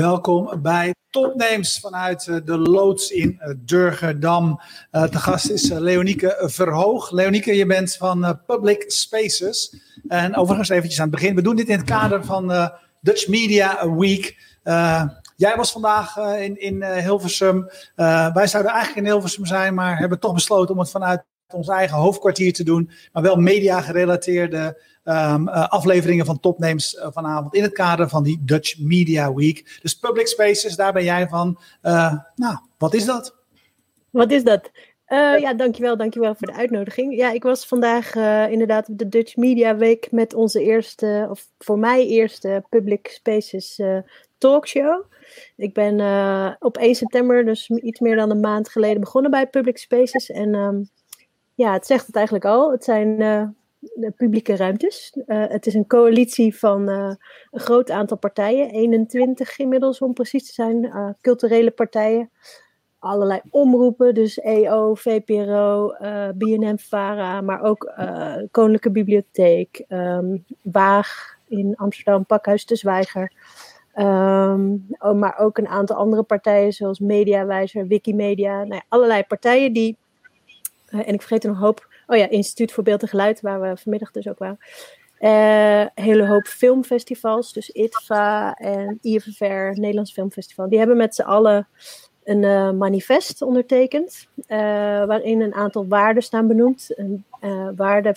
Welkom bij Topnames vanuit eh, de loods in eh, Durgerdam. Uh, te gast is Leonieke Verhoog. Leonieke, je bent van Public Spaces. En overigens eventjes aan het begin. We doen dit in het kader van Dutch Media Week. jij was vandaag in, in Hilversum. wij zouden eigenlijk in Hilversum zijn, maar hebben toch besloten om het vanuit ons eigen hoofdkwartier te doen. Maar wel media gerelateerde um, uh, afleveringen van Topnames uh, vanavond in het kader van die Dutch Media Week. Dus Public Spaces, daar ben jij van. Uh, nou, wat is dat? Wat is dat? ja, dankjewel, dankjewel voor de uitnodiging. Ja, ik was vandaag inderdaad op de Dutch Media Week met onze eerste, of voor mij eerste Public Spaces talkshow. Ik ben op 1 september, dus iets meer dan een maand geleden, begonnen bij Public Spaces. En um, ja, het zegt het eigenlijk al. Het zijn de publieke ruimtes. Uh, het is een coalitie van uh, een groot aantal partijen, 21 inmiddels om precies te zijn, uh, culturele partijen. Allerlei omroepen, dus EO, VPRO, BNM, VARA, maar ook Koninklijke Bibliotheek, um, Waag in Amsterdam, Pakhuis de Zwijger. Um, maar ook een aantal andere partijen zoals Mediawijzer, Wikimedia. Nou ja, allerlei partijen die, en ik vergeet er een hoop Oh ja, Instituut voor Beeld en Geluid, waar we vanmiddag dus ook waren. Uh, hele hoop filmfestivals, dus ITVA en IFFR, Nederlands Filmfestival. Die hebben met z'n allen een uh, manifest ondertekend, uh, waarin een aantal waarden staan benoemd. Een waarde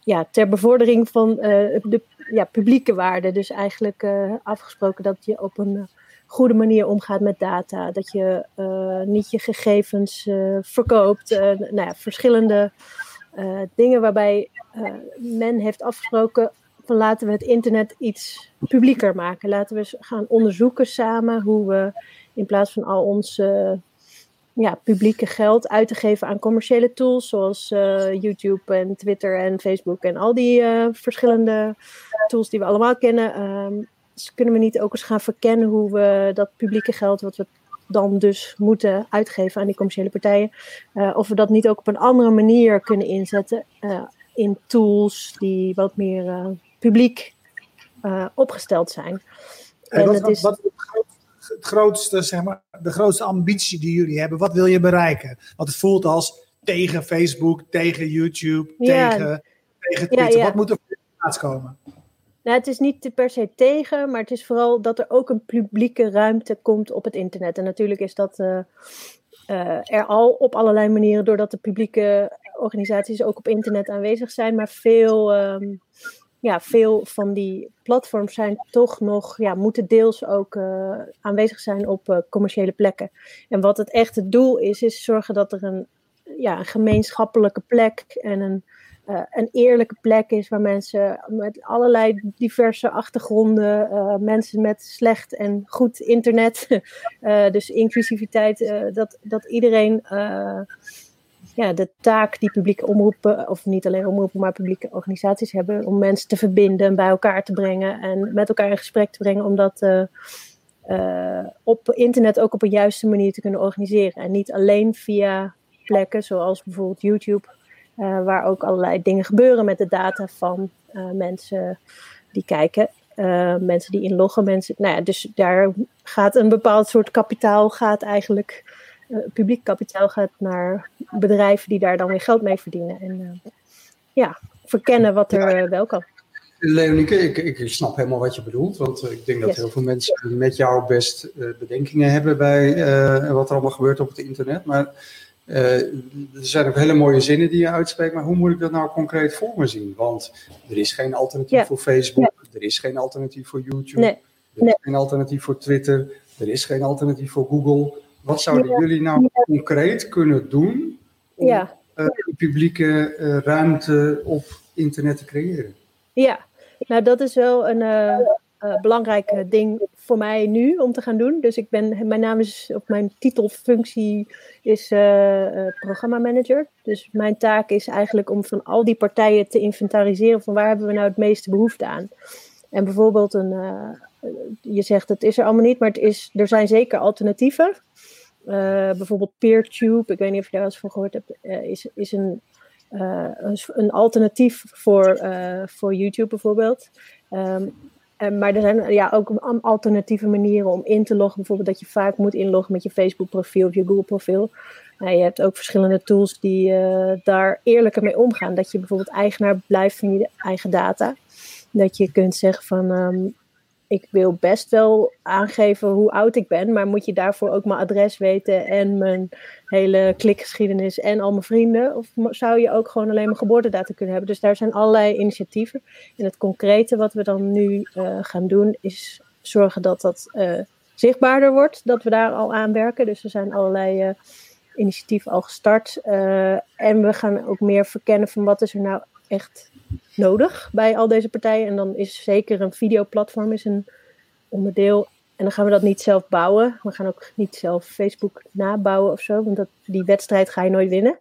ja, ter bevordering van de ja, publieke waarden. Dus eigenlijk afgesproken dat je op een goede manier omgaat met data. Dat je uh, niet je gegevens uh, verkoopt. Uh, nou ja, verschillende dingen waarbij men heeft afgesproken van laten we het internet iets publieker maken. Laten we gaan onderzoeken samen hoe we in plaats van al ons ja, publieke geld uit te geven aan commerciële tools zoals YouTube en Twitter en Facebook en al die verschillende tools die we allemaal kennen. Ehm, dus kunnen we niet ook eens gaan verkennen hoe we dat publieke geld, wat we dan dus moeten uitgeven aan die commerciële partijen, uh, of we dat niet ook op een andere manier kunnen inzetten uh, in tools die wat meer uh, publiek opgesteld zijn. En, wat, is, wat het grootste, zeg maar, de grootste ambitie die jullie hebben? Wat wil je bereiken? Want het voelt als tegen Facebook, tegen YouTube, ja, tegen, tegen Twitter. Ja, ja. Wat moet er plaats komen? Nou, het is niet per se tegen, maar het is vooral dat er ook een publieke ruimte komt op het internet. En natuurlijk is dat uh, uh, er al op allerlei manieren, doordat de publieke organisaties ook op internet aanwezig zijn. Maar veel, um, ja, veel van die platforms zijn toch nog, ja, moeten deels ook uh, aanwezig zijn op commerciële plekken. En wat het echte doel is, is zorgen dat er een, ja, een gemeenschappelijke plek en een uh, een eerlijke plek is waar mensen met allerlei diverse achtergronden, uh, mensen met slecht en goed internet, uh, dus inclusiviteit, dat, dat iedereen ja, de taak die publieke omroepen, of niet alleen omroepen, maar publieke organisaties hebben, om mensen te verbinden, bij elkaar te brengen en met elkaar in gesprek te brengen, om dat op internet ook op een juiste manier te kunnen organiseren. En niet alleen via plekken zoals bijvoorbeeld YouTube uh, waar ook allerlei dingen gebeuren met de data van uh, mensen die kijken. Uh, mensen die inloggen, mensen. Nou ja, dus daar gaat een bepaald soort kapitaal, gaat eigenlijk. publiek kapitaal gaat naar bedrijven die daar dan weer geld mee verdienen. En ja, verkennen wat er wel kan. Leonieke, ik, ik snap helemaal wat je bedoelt. Want ik denk dat heel veel mensen met jou best bedenkingen hebben bij wat er allemaal gebeurt op het internet. Maar er zijn ook hele mooie zinnen die je uitspreekt, maar hoe moet ik dat nou concreet voor me zien? Want er is geen alternatief voor Facebook, er is geen alternatief voor YouTube, nee. er is geen alternatief voor Twitter, er is geen alternatief voor Google. Wat zouden jullie nou concreet kunnen doen om ja. uh, publieke uh, ruimte op internet te creëren? Ja, nou dat is wel een uh, belangrijk ding voor mij nu om te gaan doen. Dus ik ben, mijn naam is, of mijn titelfunctie is uh, programmamanager. Dus mijn taak is eigenlijk om van al die partijen te inventariseren van waar hebben we nou het meeste behoefte aan. En bijvoorbeeld een, je zegt het is er allemaal niet, maar het is, er zijn zeker alternatieven. bijvoorbeeld PeerTube, ik weet niet of je daar eens van gehoord hebt, is, is een, een, een, alternatief voor, voor YouTube bijvoorbeeld. Um, maar er zijn ja, ook alternatieve manieren om in te loggen. Bijvoorbeeld dat je vaak moet inloggen met je Facebook profiel of je Google profiel. Nou, je hebt ook verschillende tools die daar eerlijker mee omgaan. Dat je bijvoorbeeld eigenaar blijft van je eigen data. Dat je kunt zeggen van ehm, ik wil best wel aangeven hoe oud ik ben, maar moet je daarvoor ook mijn adres weten en mijn hele klikgeschiedenis en al mijn vrienden? Of zou je ook gewoon alleen mijn geboortedata kunnen hebben? Dus daar zijn allerlei initiatieven. En het concrete wat we dan nu uh, gaan doen is zorgen dat dat uh, zichtbaarder wordt, dat we daar al aan werken. Dus er zijn allerlei uh, initiatieven al gestart. en we gaan ook meer verkennen van wat is er nou echt nodig bij al deze partijen. En dan is zeker een videoplatform is een onderdeel. En dan gaan we dat niet zelf bouwen. We gaan ook niet zelf Facebook nabouwen of zo. Want dat, die wedstrijd ga je nooit winnen.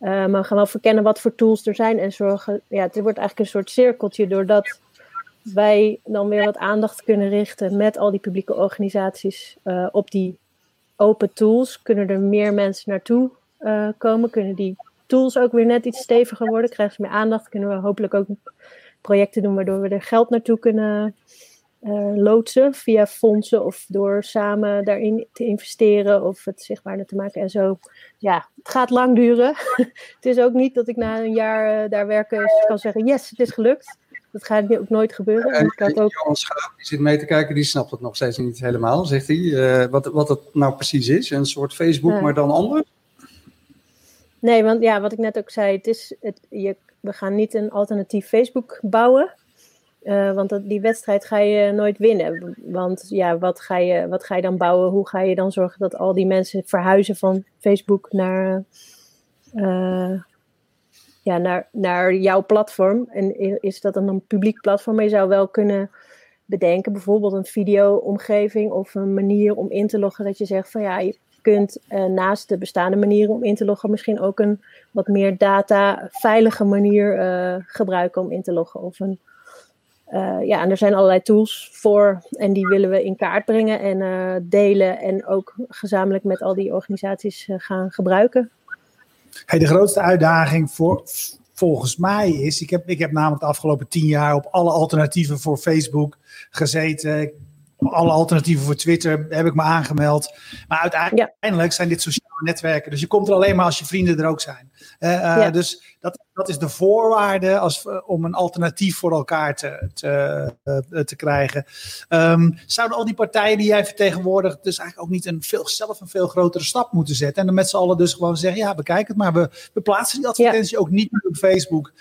Uh, maar we gaan wel verkennen wat voor tools er zijn. En zorgen. Ja, het wordt eigenlijk een soort cirkeltje. Doordat wij dan weer wat aandacht kunnen richten met al die publieke organisaties uh, op die open tools. Kunnen er meer mensen naartoe uh, komen. Kunnen die tools ook weer net iets steviger worden, krijgen ze meer aandacht, kunnen we hopelijk ook projecten doen waardoor we er geld naartoe kunnen uh, loodsen via fondsen of door samen daarin te investeren of het zichtbaarder te maken en zo. Ja, het gaat lang duren. het is ook niet dat ik na een jaar uh, daar werken kan zeggen, yes, het is gelukt. Dat gaat ook nooit gebeuren. En ik had ook... Johan Schaap, die zit mee te kijken, die snapt het nog steeds niet helemaal, zegt hij. Uh, wat, wat het nou precies is. Een soort Facebook, maar dan anders. Nee, want ja, wat ik net ook zei, het is, het, je, we gaan niet een alternatief Facebook bouwen. Uh, want dat, die wedstrijd ga je nooit winnen. Want ja, wat ga, je, wat ga je dan bouwen? Hoe ga je dan zorgen dat al die mensen verhuizen van Facebook naar, uh, ja, naar, naar jouw platform? En is dat dan een publiek platform? Maar je zou wel kunnen bedenken, bijvoorbeeld een video-omgeving of een manier om in te loggen dat je zegt van ja, kunt uh, naast de bestaande manieren om in te loggen misschien ook een wat meer data veilige manier uh, gebruiken om in te loggen. Of een, uh, ja, en er zijn allerlei tools voor en die willen we in kaart brengen en delen en ook gezamenlijk met al die organisaties gaan gebruiken. Hey, de grootste uitdaging voor, volgens mij is, ik heb, ik heb namelijk de afgelopen tien jaar op alle alternatieven voor Facebook gezeten alle alternatieven voor Twitter heb ik me aangemeld. Maar uiteindelijk zijn dit sociale netwerken. Dus je komt er alleen maar als je vrienden er ook zijn. Uh, uh, Dus dat, dat is de voorwaarde als, uh, om een alternatief voor elkaar te, te, te krijgen. Um, zouden al die partijen die jij vertegenwoordigt, dus eigenlijk ook niet een veel, zelf een veel grotere stap moeten zetten? En dan met z'n allen dus gewoon zeggen: ja, bekijk het maar. We, we plaatsen die advertentie ja. ook niet meer op Facebook.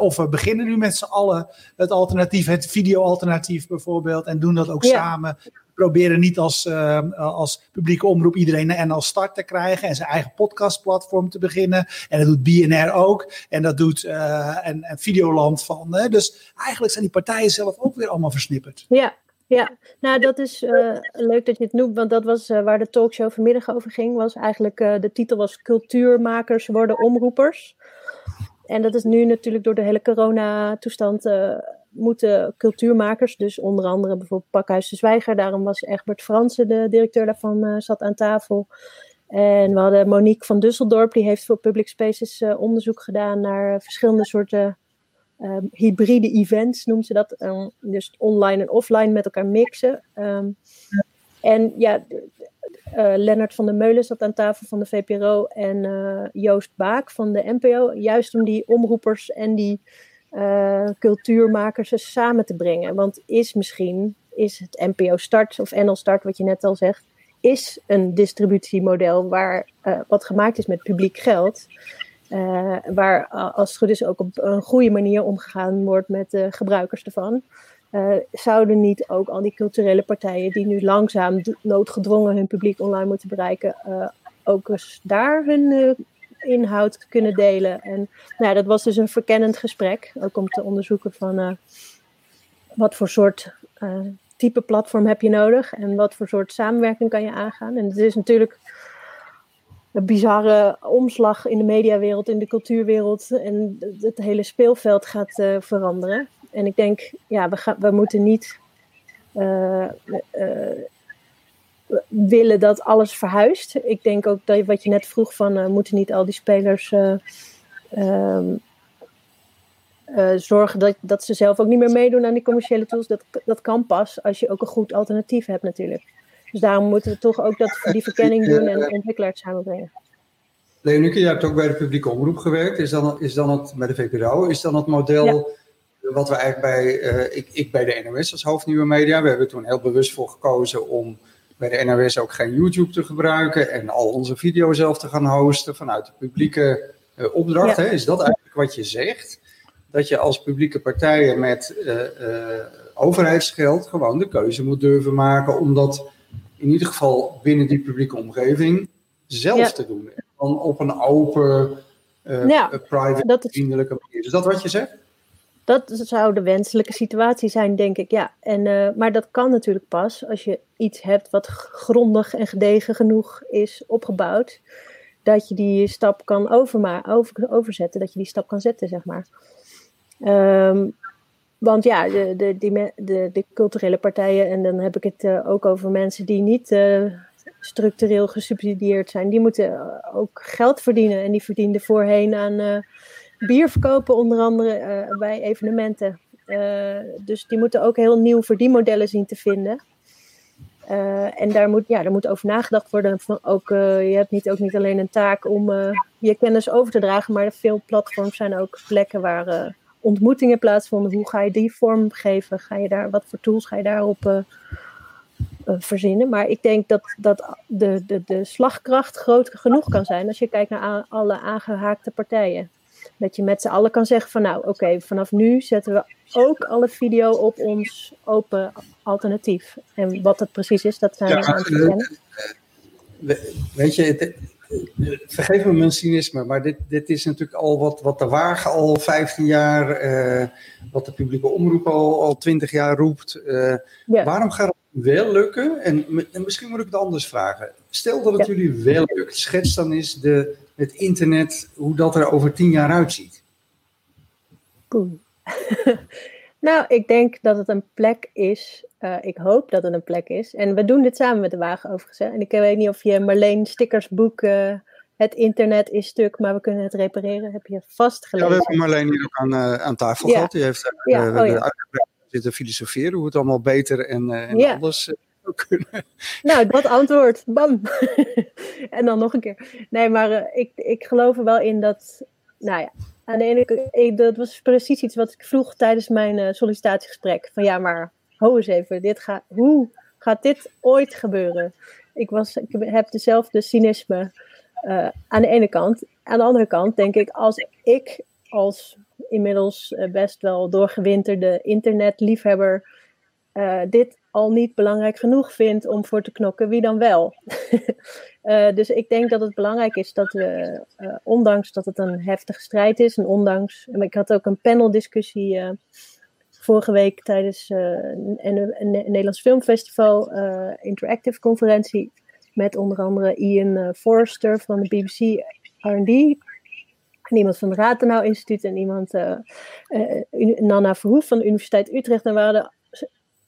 of we beginnen nu met z'n allen het alternatief, het video-alternatief bijvoorbeeld, en doen dat ook ja. samen proberen niet als, uh, als publieke omroep iedereen en als start te krijgen en zijn eigen podcastplatform te beginnen. En dat doet BNR ook. En dat doet uh, en, en Videoland van. Dus eigenlijk zijn die partijen zelf ook weer allemaal versnipperd. Ja, ja, nou dat is uh, leuk dat je het noemt, want dat was waar de talkshow vanmiddag over ging. Was eigenlijk, de titel was Cultuurmakers worden omroepers. En dat is nu natuurlijk door de hele coronatoestand moeten cultuurmakers, dus onder andere bijvoorbeeld Pakhuis de Zwijger, daarom was Egbert Fransen, de directeur daarvan, uh, zat aan tafel. En we hadden Monique van Dusseldorp, die heeft voor Public Spaces uh, onderzoek gedaan naar verschillende soorten uh, hybride events, noemen ze dat. Um, dus online en offline met elkaar mixen. Um, en ja, uh, Lennart van der Meulen zat aan tafel van de VPRO en Joost Baak van de NPO. Juist om die omroepers en die uh, cultuurmakers eens samen te brengen. Want is misschien, is het NPO Start of NL Start, wat je net al zegt, is een distributiemodel waar uh, wat gemaakt is met publiek geld. Uh, waar als het goed is ook op een goede manier omgegaan wordt met de gebruikers ervan. zouden niet ook al die culturele partijen die nu langzaam noodgedwongen hun publiek online moeten bereiken, ook eens daar hun inhoud kunnen delen. En nou, dat was dus een verkennend gesprek, ook om te onderzoeken van uh, wat voor soort uh, type platform heb je nodig en wat voor soort samenwerking kan je aangaan. En het is natuurlijk een bizarre omslag in de mediawereld, in de cultuurwereld en het hele speelveld gaat uh, veranderen. En ik denk, ja, we, we moeten niet willen dat alles verhuist. Ik denk ook dat wat je net vroeg van uh, moeten niet al die spelers uh, um, zorgen dat, dat ze zelf ook niet meer meedoen aan die commerciële tools. Dat, dat kan pas als je ook een goed alternatief hebt natuurlijk. Dus daarom moeten we toch ook dat, die verkenning doen en ontwikkelaars samenbrengen. Leonike, je hebt ook bij de publieke omroep gewerkt. Is dan, is dan het, bij de VPRO, is dan het model wat we eigenlijk bij, uh, ik, ik bij de NOS als hoofdnieuwe media, we hebben toen heel bewust voor gekozen om bij de NOS ook geen YouTube te gebruiken en al onze video's zelf te gaan hosten vanuit de publieke uh, opdracht. Hè? Is dat eigenlijk wat je zegt? Dat je als publieke partijen met uh, overheidsgeld gewoon de keuze moet durven maken om dat in ieder geval binnen die publieke omgeving zelf te doen. En dan op een open, ja, private, vriendelijke manier. Is dat wat je zegt? Dat zou de wenselijke situatie zijn, denk ik. Ja. En, uh, maar dat kan natuurlijk pas als je iets hebt wat grondig en gedegen genoeg is opgebouwd. Dat je die stap kan over, overzetten, dat je die stap kan zetten, zeg maar. Um, want ja, de, de, de, de, culturele partijen, en dan heb ik het uh, ook over mensen die niet uh, structureel gesubsidieerd zijn, die moeten ook geld verdienen. En die verdienden voorheen aan bier verkopen, onder andere uh, bij evenementen. Uh, dus die moeten ook heel nieuw verdienmodellen zien te vinden. Uh, en daar moet, ja, daar moet over nagedacht worden. Van ook, je hebt niet, ook niet alleen een taak om je kennis over te dragen, maar veel platforms zijn ook plekken waar ontmoetingen plaatsvonden. Hoe ga je die vorm geven? Ga je daar, wat voor tools ga je daarop verzinnen? Maar ik denk dat, dat de, de, de slagkracht groot genoeg kan zijn als je kijkt naar alle aangehaakte partijen. Dat je met z'n allen kan zeggen van nou oké, vanaf nu zetten we ook alle video op ons open alternatief. En wat het precies is, dat zijn we aan het verkennen. Weet je, vergeef me mijn cynisme, maar dit, dit is natuurlijk al wat, wat de Wagen al 15 jaar, uh, wat de publieke omroep al, al 20 jaar roept. Uh, Waarom gaat het wel lukken? En, en, misschien moet ik het anders vragen. Stel dat het jullie wel lukt, schets dan eens de, het internet, hoe dat er over tien jaar uitziet? nou, ik denk dat het een plek is. Uh, ik hoop dat het een plek is. En we doen dit samen met de Wagen overigens. Hè? En ik weet niet of je Marleen Stickers boek uh, Het internet is stuk, maar we kunnen het repareren. Heb je vast gelezen? Ja, we hebben Marleen hier ook aan, uh, aan tafel ja. gehad. Die heeft ja, uh, oh, ja. zitten filosoferen hoe het allemaal beter en, en ja. Kunnen. Nou, dat antwoord. Bam. en dan nog een keer. Nee, maar uh, ik, ik geloof er wel in dat. Nou ja, aan de ene kant, dat was precies iets wat ik vroeg tijdens mijn uh, sollicitatiegesprek. Van ja, maar ho eens even, dit gaat, hoe gaat dit ooit gebeuren? Ik, was, ik heb dezelfde cynisme uh, aan de ene kant. Aan de andere kant denk ik, als ik als inmiddels best wel doorgewinterde internetliefhebber dit al niet belangrijk genoeg vindt om voor te knokken, wie dan wel? uh, dus ik denk dat het belangrijk is dat we, uh, ondanks dat het een heftige strijd is, en ondanks, ik had ook een paneldiscussie uh, vorige week tijdens een, een, Nederlands Filmfestival, interactive conferentie, met onder andere Ian Forrester van de BBC R&D, en iemand van het Ratenau Instituut en iemand, Nana Verhoef van de Universiteit Utrecht. En we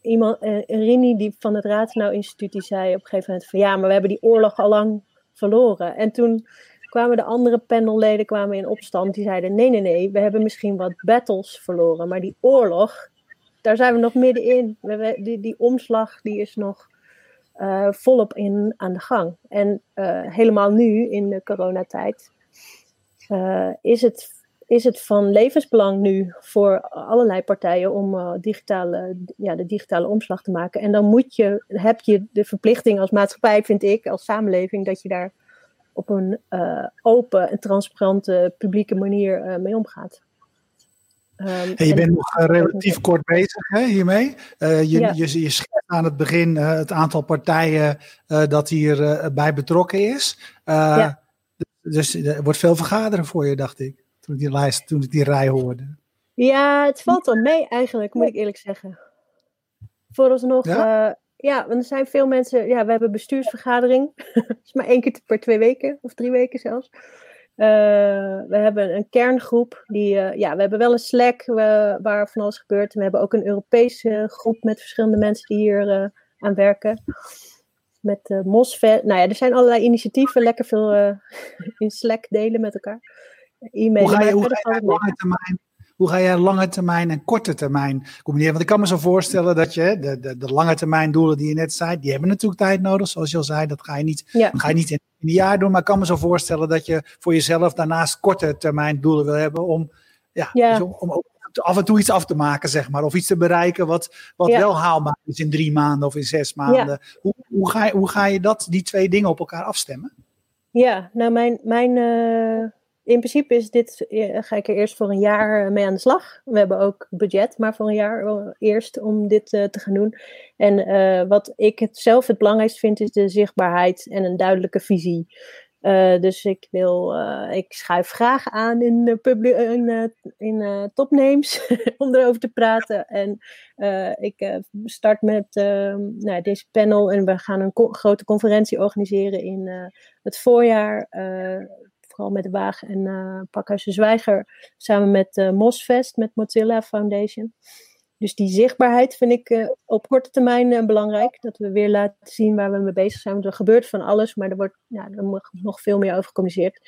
iemand, uh, Rini die van het Ratenau Instituut, die zei op een gegeven moment van ja, maar we hebben die oorlog al lang verloren. En toen kwamen de andere panelleden kwamen in opstand. Die zeiden nee, nee, nee, we hebben misschien wat battles verloren. Maar die oorlog, daar zijn we nog middenin. We, die, die omslag die is nog uh, volop in, aan de gang. En uh, helemaal nu in de coronatijd is het is het van levensbelang nu voor allerlei partijen om uh, digitale, ja, de digitale omslag te maken. En dan moet je, heb je de verplichting als maatschappij, vind ik, als samenleving, dat je daar op een uh, open en transparante publieke manier uh, mee omgaat. Um, hey, je bent nog relatief kort bezig hè, hiermee. je, ja. je, je schetst aan het begin het aantal partijen dat hierbij bij betrokken is. Ja. Dus er wordt veel vergaderen voor je, dacht ik toen ik die lijst, toen ik die rij hoorde. Ja, het valt wel mee eigenlijk, moet ik eerlijk zeggen. Vooralsnog, ja, uh, ja want er zijn veel mensen, ja, we hebben bestuursvergadering. dat is maar één keer per twee weken, of drie weken zelfs. Uh, we hebben een kerngroep, die, uh, ja, we hebben wel een Slack waar van alles gebeurt. we hebben ook een Europese groep met verschillende mensen die hier aan werken. Met uh, MOSFET. Nou ja, er zijn allerlei initiatieven, lekker veel in Slack delen met elkaar e-mail. Hoe ga je, hoe ga je, lange termijn, hoe ga jij lange termijn en korte termijn combineren? Want ik kan me zo voorstellen dat je de, de, de lange termijn doelen die je net zei, die hebben natuurlijk tijd nodig. Zoals je al zei, dat ga je niet, Ja. dat ga je niet in een jaar doen. Maar ik kan me zo voorstellen dat je voor jezelf daarnaast korte termijn doelen wil hebben om, ja, Ja. dus om, af en toe iets af te maken, zeg maar. Of iets te bereiken wat, wat Ja. wel haalbaar is in drie maanden of in zes maanden. Hoe, hoe, ga je, hoe ga je dat, die twee dingen op elkaar afstemmen? Ja, nou mijn, mijn eh, in principe is dit, eh, ga ik er eerst voor een jaar mee aan de slag. We hebben ook budget, maar voor een jaar wel eerst om dit eh, te gaan doen. En eh, wat ik het zelf het belangrijkst vind, is de zichtbaarheid en een duidelijke visie. Eh, dus ik wil, eh, ik schuif graag aan in, in, topnames om erover te praten. En ik start met nou, deze panel en we gaan een grote conferentie organiseren in het voorjaar. Met Waag en uh, Pakhuis Zwijger. Samen met uh, Mosfest, met Mozilla Foundation. Dus die zichtbaarheid vind ik uh, op korte termijn belangrijk. Dat we weer laten zien waar we mee bezig zijn. Want er gebeurt van alles, maar er wordt ja, er nog veel meer over gecommuniceerd.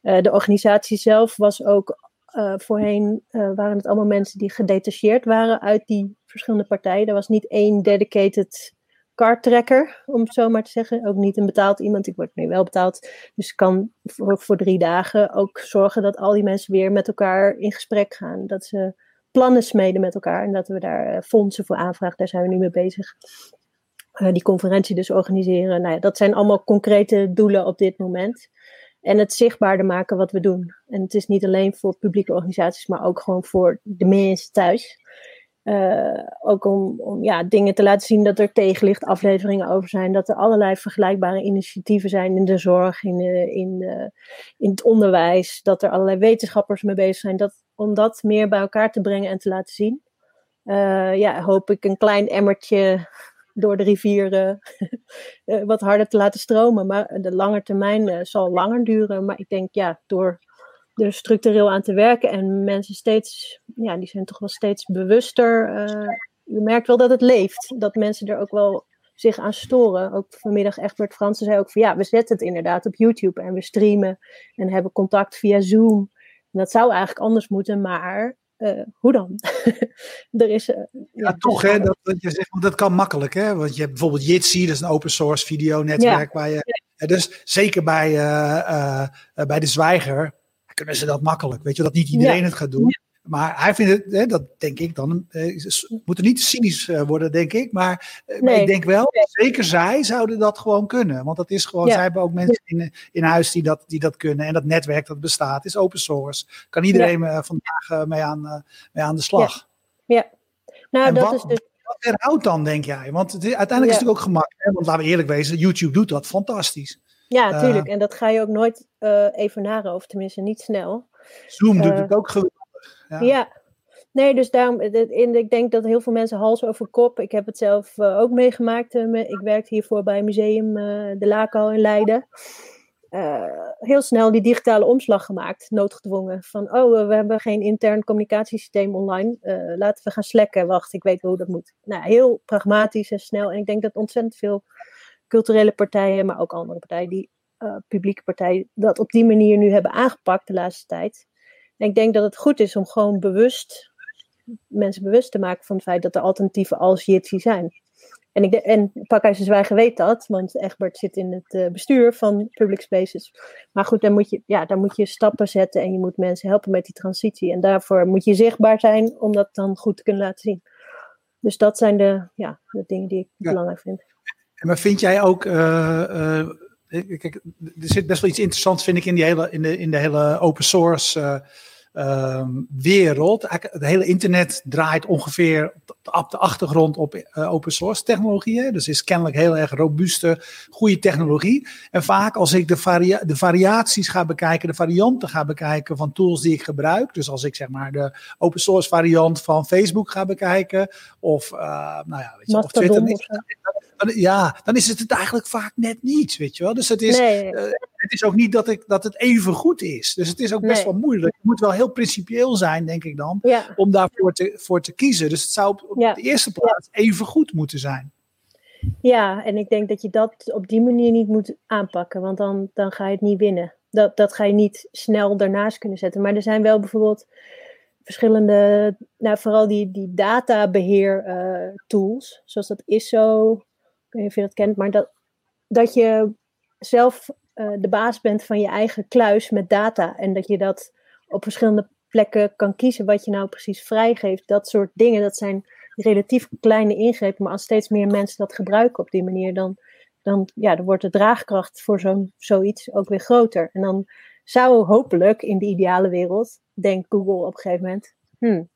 De organisatie zelf was ook voorheen, waren het allemaal mensen die gedetacheerd waren uit die verschillende partijen. Er was niet één dedicated karttrekker, om het zo maar te zeggen. Ook niet een betaald iemand. Ik word nu wel betaald. Dus ik kan voor, voor drie dagen ook zorgen dat al die mensen weer met elkaar in gesprek gaan. Dat ze plannen smeden met elkaar en dat we daar uh, fondsen voor aanvragen. Daar zijn we nu mee bezig. Uh, die conferentie dus organiseren. Nou ja, dat zijn allemaal concrete doelen op dit moment. En het zichtbaarder maken wat we doen. En het is niet alleen voor publieke organisaties, maar ook gewoon voor de mensen thuis. Uh, ook om, ja, dingen te laten zien dat er tegenlicht afleveringen over zijn. Dat er allerlei vergelijkbare initiatieven zijn in de zorg, in, in, de, in het onderwijs. Dat er allerlei wetenschappers mee bezig zijn. Dat, om dat meer bij elkaar te brengen en te laten zien. Uh, ja, hoop ik een klein emmertje door de rivier uh, wat harder te laten stromen. Maar de lange termijn zal langer duren. Maar ik denk ja, door er structureel aan te werken en mensen steeds, ja, die zijn toch wel steeds bewuster. Uh, je merkt wel dat het leeft. Dat mensen er ook wel zich aan storen. Ook vanmiddag Egbert Fransen zei ook van ja, we zetten het inderdaad op YouTube en we streamen en hebben contact via Zoom. En dat zou eigenlijk anders moeten, maar uh, hoe dan? er is. Uh, ja, ja, toch, hè? Dat, dat, je zegt, want dat kan makkelijk, hè? Want je hebt bijvoorbeeld Jitsi, dat is een open source videonetwerk. Ja. Waar je. Dus zeker bij, uh, bij de zwijger kunnen ze dat makkelijk. Weet je, dat niet iedereen ja. het gaat doen. Maar hij vindt het, hè, dat denk ik dan, eh, moet er niet cynisch uh, worden, denk ik. Maar, nee. maar ik denk wel, zeker zij zouden dat gewoon kunnen. Want dat is gewoon, ja. zij hebben ook mensen in, in huis die dat, die dat kunnen. En dat netwerk dat bestaat is open source. Kan iedereen ja. vandaag mee aan, mee aan de slag. Ja, nou en dat wat, is dus... Wat verhoudt dan, denk jij? Want het uiteindelijk is het ook gemakkelijk. Hè? Want laten we eerlijk wezen, YouTube doet dat fantastisch. Ja, natuurlijk. Uh, en dat ga je ook nooit uh, evenaren, of tenminste niet snel. Zoom doet het ook geweldig. Ja. ja. Nee, dus daarom, in, ik denk dat heel veel mensen hals over kop. Ik heb het zelf ook meegemaakt. ik werkte hiervoor bij Museum De Lako in Leiden. heel snel die digitale omslag gemaakt, noodgedwongen. Van, oh, we hebben geen intern communicatiesysteem online. laten we gaan slacken. Wacht, ik weet hoe dat moet. Nou, heel pragmatisch en snel. En ik denk dat ontzettend veel culturele partijen, maar ook andere partijen, die uh, publieke partijen, dat op die manier nu hebben aangepakt de laatste tijd. En ik denk dat het goed is om gewoon bewust, mensen bewust te maken van het feit dat er alternatieven als Jitsi zijn. En, ik de, en Pakhuis de Zwijgen weet dat, want Egbert zit in het uh, bestuur van Public Spaces. Maar goed, dan moet, je, ja, dan moet je stappen zetten en je moet mensen helpen met die transitie. En daarvoor moet je zichtbaar zijn om dat dan goed te kunnen laten zien. Dus dat zijn de, ja, de dingen die ik ja. belangrijk vind. Maar vind jij ook. Uh, uh, kijk, er zit best wel iets interessants, vind ik, in, die hele, in, de, in de hele open source uh, wereld. Eigenlijk het hele internet draait ongeveer op de achtergrond op open source technologieën. Dus is kennelijk heel erg robuuste, goede technologie. En vaak als ik de, varia de variaties ga bekijken, de varianten ga bekijken van tools die ik gebruik. Dus als ik zeg maar de open source variant van Facebook ga bekijken. Of, nou ja, weet je, of Twitter. Ja, dan is het het eigenlijk vaak net niet, weet je wel. Dus het is, nee. uh, het is ook niet dat, ik, dat het even goed is. Dus het is ook best nee. wel moeilijk. Het moet wel heel principieel zijn, denk ik dan, ja. om daarvoor te, voor te kiezen. Dus het zou op, op ja. de eerste plaats even goed moeten zijn. Ja, en ik denk dat je dat op die manier niet moet aanpakken, want dan, dan ga je het niet winnen. Dat, dat ga je niet snel daarnaast kunnen zetten. Maar er zijn wel bijvoorbeeld verschillende, nou vooral die, die databeheer uh, tools, zoals dat ISO, weet niet of je dat kent, maar dat, dat je zelf uh, de baas bent van je eigen kluis met data en dat je dat op verschillende plekken kan kiezen wat je nou precies vrijgeeft. Dat soort dingen, dat zijn relatief kleine ingrepen, maar als steeds meer mensen dat gebruiken op die manier, dan, dan, ja, dan wordt de draagkracht voor zo'n zoiets ook weer groter. En dan zou hopelijk in de ideale wereld, denkt Google op een gegeven moment, hmm,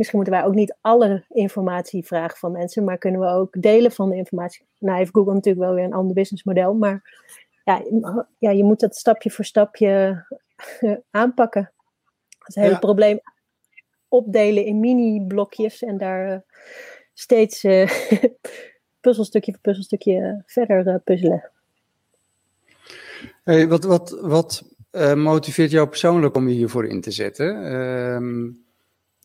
misschien moeten wij ook niet alle informatie vragen van mensen, maar kunnen we ook delen van de informatie. Nou heeft Google natuurlijk wel weer een ander businessmodel, maar ja, ja je moet dat stapje voor stapje aanpakken. Het hele probleem opdelen in mini-blokjes en daar uh, steeds uh, puzzelstukje voor puzzelstukje verder uh, puzzelen. Hey, wat wat, wat motiveert jou persoonlijk om je hiervoor in te zetten? Ehm,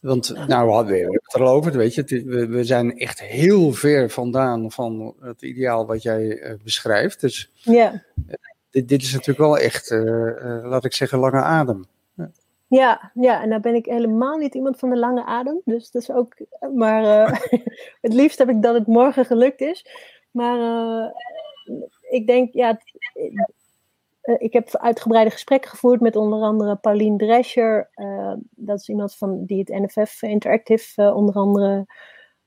want, nou, we hadden het er al over, weet je, we, we, zijn echt heel ver vandaan van het ideaal wat jij beschrijft. Dus ja. dit, dit, is natuurlijk wel echt, laat ik zeggen, lange adem. Ja, ja, en nou ben ik helemaal niet iemand van de lange adem. Dus dat is ook. Maar uh, het liefst heb ik dat het morgen gelukt is. Maar uh, ik denk, ja. Ik heb uitgebreide gesprekken gevoerd met onder andere Pauline Drescher. dat is iemand van, die het NFF Interactive onder andere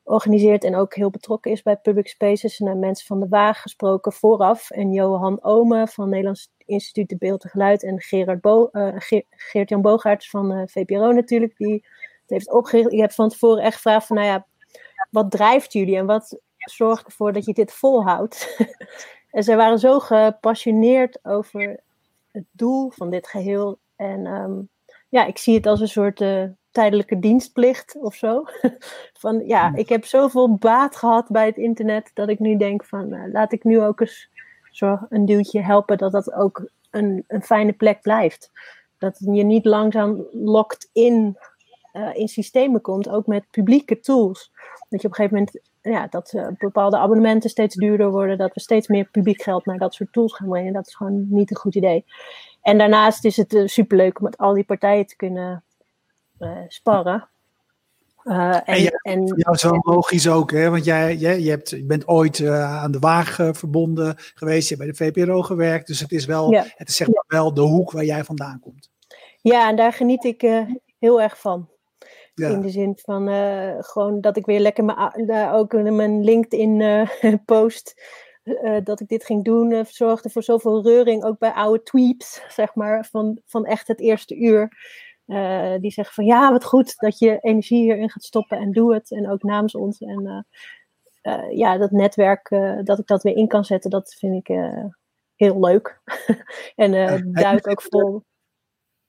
organiseert en ook heel betrokken is bij Public Spaces. En mensen van de Waag gesproken vooraf. En Johan Ome van Nederlands Instituut de Beeld en Geluid. En Gerard Geert-Jan Boogaerts van eh, VPRO natuurlijk. Die het heeft opgericht. Je hebt van tevoren echt gevraagd van, nou ja, wat drijft jullie? En wat zorgt ervoor dat je dit volhoudt? en zij waren zo gepassioneerd over het doel van dit geheel. En um, ja, ik zie het als een soort uh, tijdelijke dienstplicht of zo. van ja, ik heb zoveel baat gehad bij het internet dat ik nu denk van uh, laat ik nu ook eens zo een duwtje helpen dat dat ook een, een fijne plek blijft. Dat je niet langzaam lokt in, uh, in systemen komt, ook met publieke tools. Dat je op een gegeven moment ja, dat uh, bepaalde abonnementen steeds duurder worden, dat we steeds meer publiek geld naar dat soort tools gaan brengen. Dat is gewoon niet een goed idee. En daarnaast is het uh, superleuk om met al die partijen te kunnen uh, sparren. Uh, en, en, ja, en, jou zo logisch ook, hè? want jij, jij je, hebt, je bent ooit uh, aan de Waag uh, verbonden geweest, je hebt bij de VPRO gewerkt, dus het is wel, ja. het is zeg maar wel de hoek waar jij vandaan komt. Ja, en daar geniet ik heel erg van. Ja. In de zin van gewoon dat ik weer lekker mijn, ook mijn LinkedIn post, dat ik dit ging doen, zorgde voor zoveel reuring, ook bij oude tweets, zeg maar, van, van echt het eerste uur. Uh, die zeggen van ja, wat goed dat je energie hierin gaat stoppen en doe het. En ook namens ons. En uh, uh, ja, dat netwerk, dat ik dat weer in kan zetten, dat vind ik heel leuk. en duik ook vol.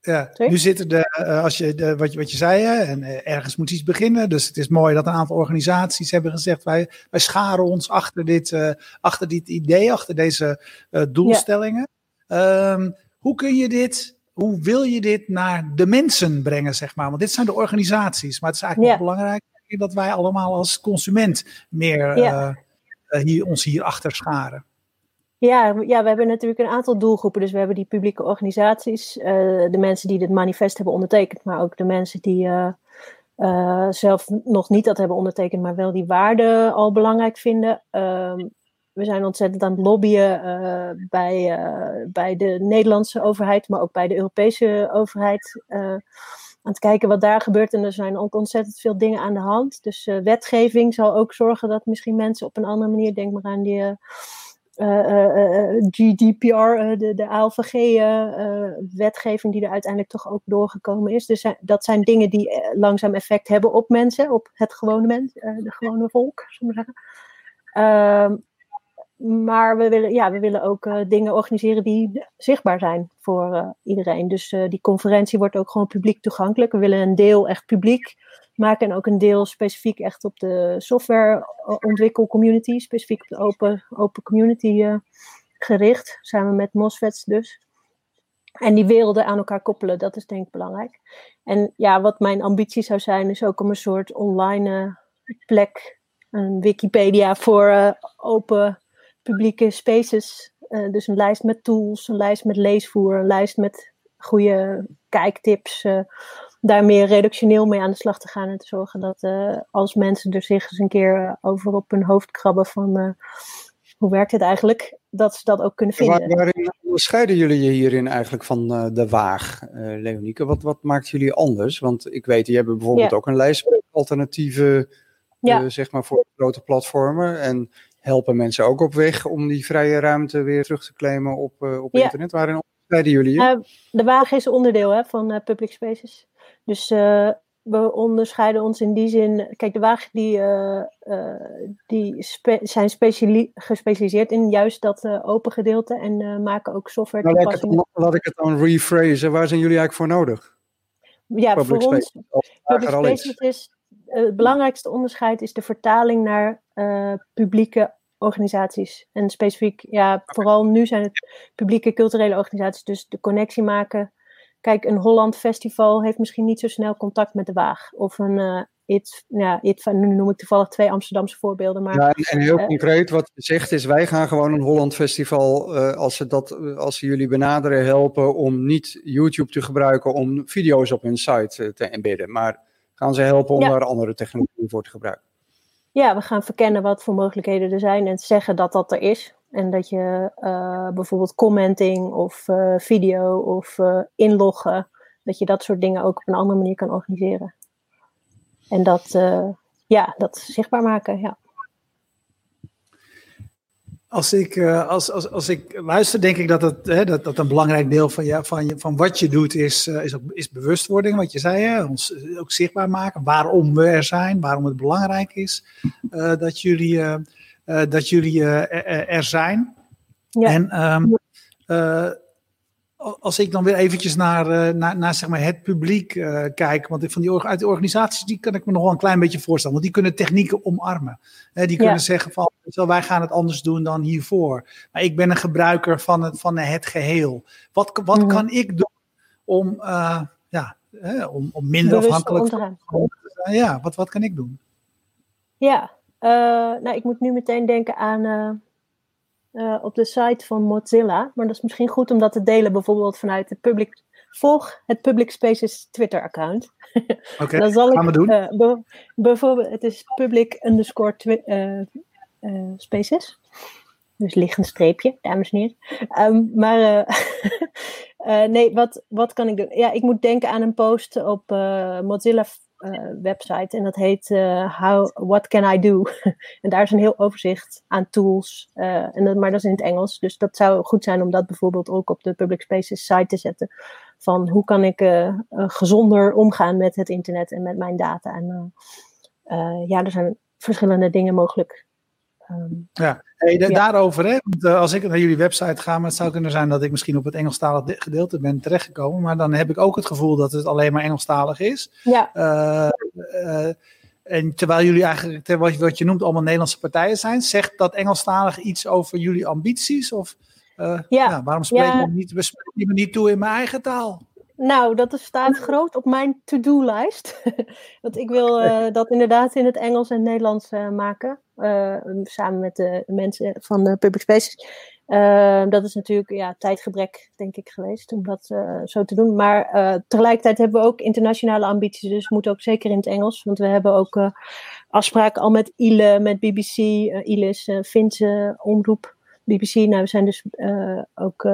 Ja, nu zitten de, als je, de, wat, je, wat je zei, en ergens moet iets beginnen. Dus het is mooi dat een aantal organisaties hebben gezegd: wij, wij scharen ons achter dit, achter dit idee, achter deze doelstellingen. Ja. Um, hoe kun je dit hoe wil je dit naar de mensen brengen, zeg maar? Want dit zijn de organisaties, maar het is eigenlijk ja. belangrijk dat wij allemaal als consument meer ja. uh, hier, ons hier achter scharen. Ja, ja, we hebben natuurlijk een aantal doelgroepen. Dus we hebben die publieke organisaties, uh, de mensen die dit manifest hebben ondertekend, maar ook de mensen die uh, zelf nog niet dat hebben ondertekend, maar wel die waarden al belangrijk vinden. Ehm, we zijn ontzettend aan het lobbyen bij, bij de Nederlandse overheid, maar ook bij de Europese overheid. Aan het kijken wat daar gebeurt. En er zijn ook ontzettend veel dingen aan de hand. Dus wetgeving zal ook zorgen dat misschien mensen op een andere manier, denk maar aan die GDPR, de, de ALVG-wetgeving die er uiteindelijk toch ook doorgekomen is. Dus dat zijn dingen die langzaam effect hebben op mensen, op het gewone mens, de gewone volk, zullen we zeggen. Ehm, maar we willen, ja, we willen ook dingen organiseren die zichtbaar zijn voor iedereen. Dus die conferentie wordt ook gewoon publiek toegankelijk. We willen een deel echt publiek maken en ook een deel specifiek echt op de softwareontwikkelcommunity, specifiek op de open, open community gericht, samen met MOSFETs dus. En die werelden aan elkaar koppelen, dat is denk ik belangrijk. En ja, wat mijn ambitie zou zijn, is ook om een soort online plek, een Wikipedia voor open publieke spaces. Dus een lijst met tools, een lijst met leesvoer, een lijst met goede kijktips, daar meer redactioneel mee aan de slag te gaan en te zorgen dat als mensen er zich eens een keer over op hun hoofd krabben van hoe werkt het eigenlijk, dat ze dat ook kunnen vinden. Waar, waarin onderscheiden jullie je hierin eigenlijk van de Waag, Leonieke? Wat, wat maakt jullie anders? Want ik weet, je hebt bijvoorbeeld ook een lijst met alternatieven ja. Zeg maar voor grote platformen. En helpen mensen ook op weg om die vrije ruimte weer terug te claimen op, op internet. Waarin onderscheiden jullie je? Uh, de wagen is onderdeel hè, van Public Spaces. Dus we onderscheiden ons in die zin. Kijk, de wagen die, die spe zijn gespecialiseerd in juist dat open gedeelte en maken ook software. Nou, laat, ik het, laat ik het dan rephrasen. Waar zijn jullie eigenlijk voor nodig? Ja, Public voor ons. Public Spaces is het belangrijkste onderscheid is de vertaling naar publieke organisaties. En specifiek, ja, vooral nu zijn het publieke culturele organisaties. Dus de connectie maken. Kijk, een Holland Festival heeft misschien niet zo snel contact met de Waag. Of een uh, It, ja, It, nu noem ik toevallig twee Amsterdamse voorbeelden. Maar, ja, en heel uh, concreet, wat je zegt is, wij gaan gewoon een Holland Festival, als, ze dat, als ze jullie benaderen, helpen om niet YouTube te gebruiken om video's op hun site te embedden. Maar gaan ze helpen om daar andere technologieën voor te gebruiken. Ja, we gaan verkennen wat voor mogelijkheden er zijn en zeggen dat dat er is. En dat je uh, bijvoorbeeld commenting of uh, video of uh, inloggen, dat je dat soort dingen ook op een andere manier kan organiseren. En dat, ja, dat zichtbaar maken, ja als ik, uh, als, als, als ik luister, denk ik dat, het, hè, dat, dat een belangrijk deel van, ja, van, je, van wat je doet is, uh, is, is bewustwording. Wat je zei, hè, ons ook zichtbaar maken. Waarom we er zijn, waarom het belangrijk is uh, dat jullie, dat jullie er, er, zijn. Ja. En um, als ik dan weer eventjes naar, uh, naar, naar zeg maar het publiek uh, kijk, want van die, uit de organisaties die kan ik me nog wel een klein beetje voorstellen, want die kunnen technieken omarmen. Hè, die kunnen ja. zeggen van, wij gaan het anders doen dan hiervoor. Maar ik ben een gebruiker van het, van het geheel. Wat, wat mm. kan ik doen om, uh, ja, om, om minder Bewust afhankelijk te zijn? Ja, wat, wat kan ik doen? Ja, nou ik moet nu meteen denken aan uh, op de site van Mozilla. Maar dat is misschien goed om dat te delen, bijvoorbeeld vanuit het public. Volg het Public Spaces Twitter-account. Oké, okay, gaan we doen. Uh, be bijvoorbeeld, het is public underscore uh, spaces. Dus liggend streepje, dames en heren. Um, maar nee, wat, wat kan ik doen? Ja, ik moet denken aan een post op Mozilla website en dat heet uh, How, What Can I Do? en daar is een heel overzicht aan tools, uh, en dat, maar dat is in het Engels. Dus dat zou goed zijn om dat bijvoorbeeld ook op de Public Spaces site te zetten. Van hoe kan ik gezonder omgaan met het internet en met mijn data. En ja, er zijn verschillende dingen mogelijk. Um, ja, hey, ja. daarover, hè? Want, uh, als ik naar jullie website ga, maar het zou kunnen zijn dat ik misschien op het Engelstalig gedeelte ben terechtgekomen, maar dan heb ik ook het gevoel dat het alleen maar Engelstalig is. Ja. Uh, uh, en terwijl jullie eigenlijk, terwijl wat je noemt, allemaal Nederlandse partijen zijn, zegt dat Engelstalig iets over jullie ambities? Of ja. ja. waarom spreek ja. je niet, me niet toe in mijn eigen taal? Nou, dat staat groot op mijn to-do-lijst. Want ik wil uh, dat inderdaad in het Engels en Nederlands uh, maken. Uh, samen met de mensen van de Public Spaces. dat is natuurlijk ja, tijdgebrek, denk ik, geweest om dat zo te doen. Maar tegelijkertijd hebben we ook internationale ambities. Dus we moeten ook zeker in het Engels. Want we hebben ook afspraken al met ILE, met BBC. ILE is Finse omroep. BBC, nou, we zijn dus ook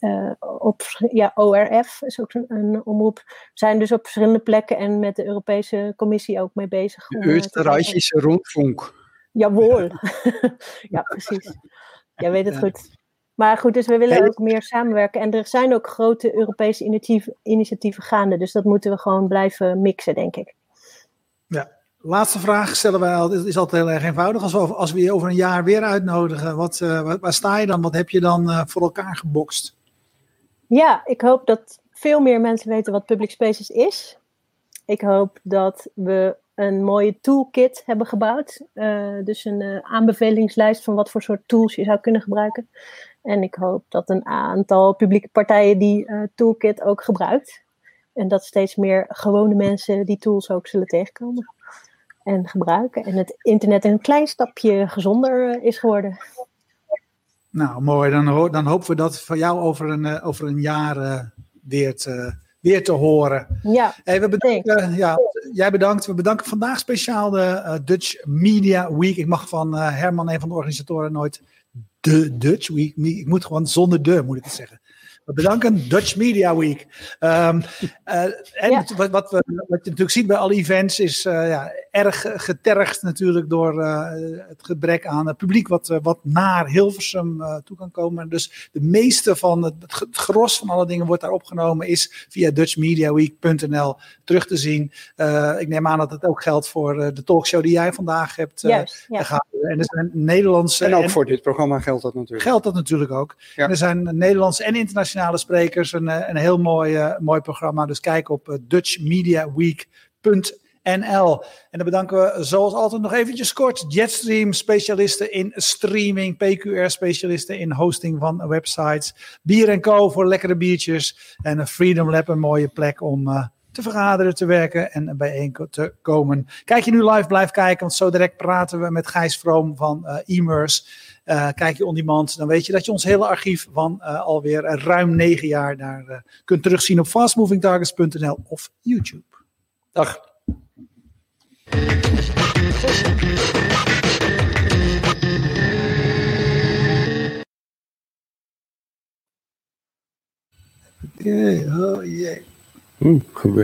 uh, op, ja, ORF is ook een, een, omroep. We zijn dus op verschillende plekken en met de Europese Commissie ook mee bezig. De Oostenrijkse uh, Rundfunk. Jawohl. ja, precies. Jij weet het goed. Maar goed, dus we willen ook meer samenwerken. En er zijn ook grote Europese initiatieven, initiatieven gaande. Dus dat moeten we gewoon blijven mixen, denk ik. Ja, Laatste vraag stellen wij altijd, is altijd heel erg eenvoudig. Als we, als we je over een jaar weer uitnodigen, wat, uh, waar sta je dan? Wat heb je dan uh, voor elkaar gebokst? Ja, ik hoop dat veel meer mensen weten wat Public Spaces is. Ik hoop dat we een mooie toolkit hebben gebouwd. Uh, dus een uh, aanbevelingslijst van wat voor soort tools je zou kunnen gebruiken. En ik hoop dat een aantal publieke partijen die uh, toolkit ook gebruikt. En dat steeds meer gewone mensen die tools ook zullen tegenkomen en gebruiken. En het internet een klein stapje gezonder is geworden. Nou, mooi. Dan, dan hopen we dat van jou over een, uh, over een jaar uh, weer te, weer te horen. Ja, hey, we bedanken, ja, jij bedankt. We bedanken vandaag speciaal de Dutch Media Week. Ik mag van Herman, een van de organisatoren, nooit de Dutch Week. Ik moet gewoon zonder de, moet ik het zeggen. We bedanken Dutch Media Week. Um, uh, en ja. wat, wat, we, wat je natuurlijk ziet bij alle events is ja, erg getergd natuurlijk door uh, het gebrek aan het publiek wat, wat naar Hilversum toe kan komen. Dus de meeste van het, het gros van alle dingen wordt daar opgenomen is via dutchmediaweek.nl terug te zien. ik neem aan dat het ook geldt voor de talkshow die jij vandaag hebt ja. gehouden. En er zijn Nederlandse... En ook en, voor dit programma geldt dat natuurlijk. Geldt dat natuurlijk ook. Ja. En er zijn Nederlandse en internationale sprekers. Een, een heel mooi, uh, mooi programma. Dus kijk op uh, dutchmediaweek.nl. En dan bedanken we zoals altijd nog eventjes kort Jetstream, specialisten in streaming, PQR, specialisten in hosting van websites, Bier Co voor lekkere biertjes en Freedom Lab, een mooie plek om uh, te vergaderen, te werken en bijeen te komen. Kijk je nu live, blijf kijken, want zo direct praten we met Gijs Vroom van uh, Immers. Uh, kijk je on demand, dan weet je dat je ons hele archief van alweer ruim negen jaar daar kunt terugzien op fastmovingtargets.nl of YouTube. Dag. Yeah, oh jee. Oeh, gebeurt.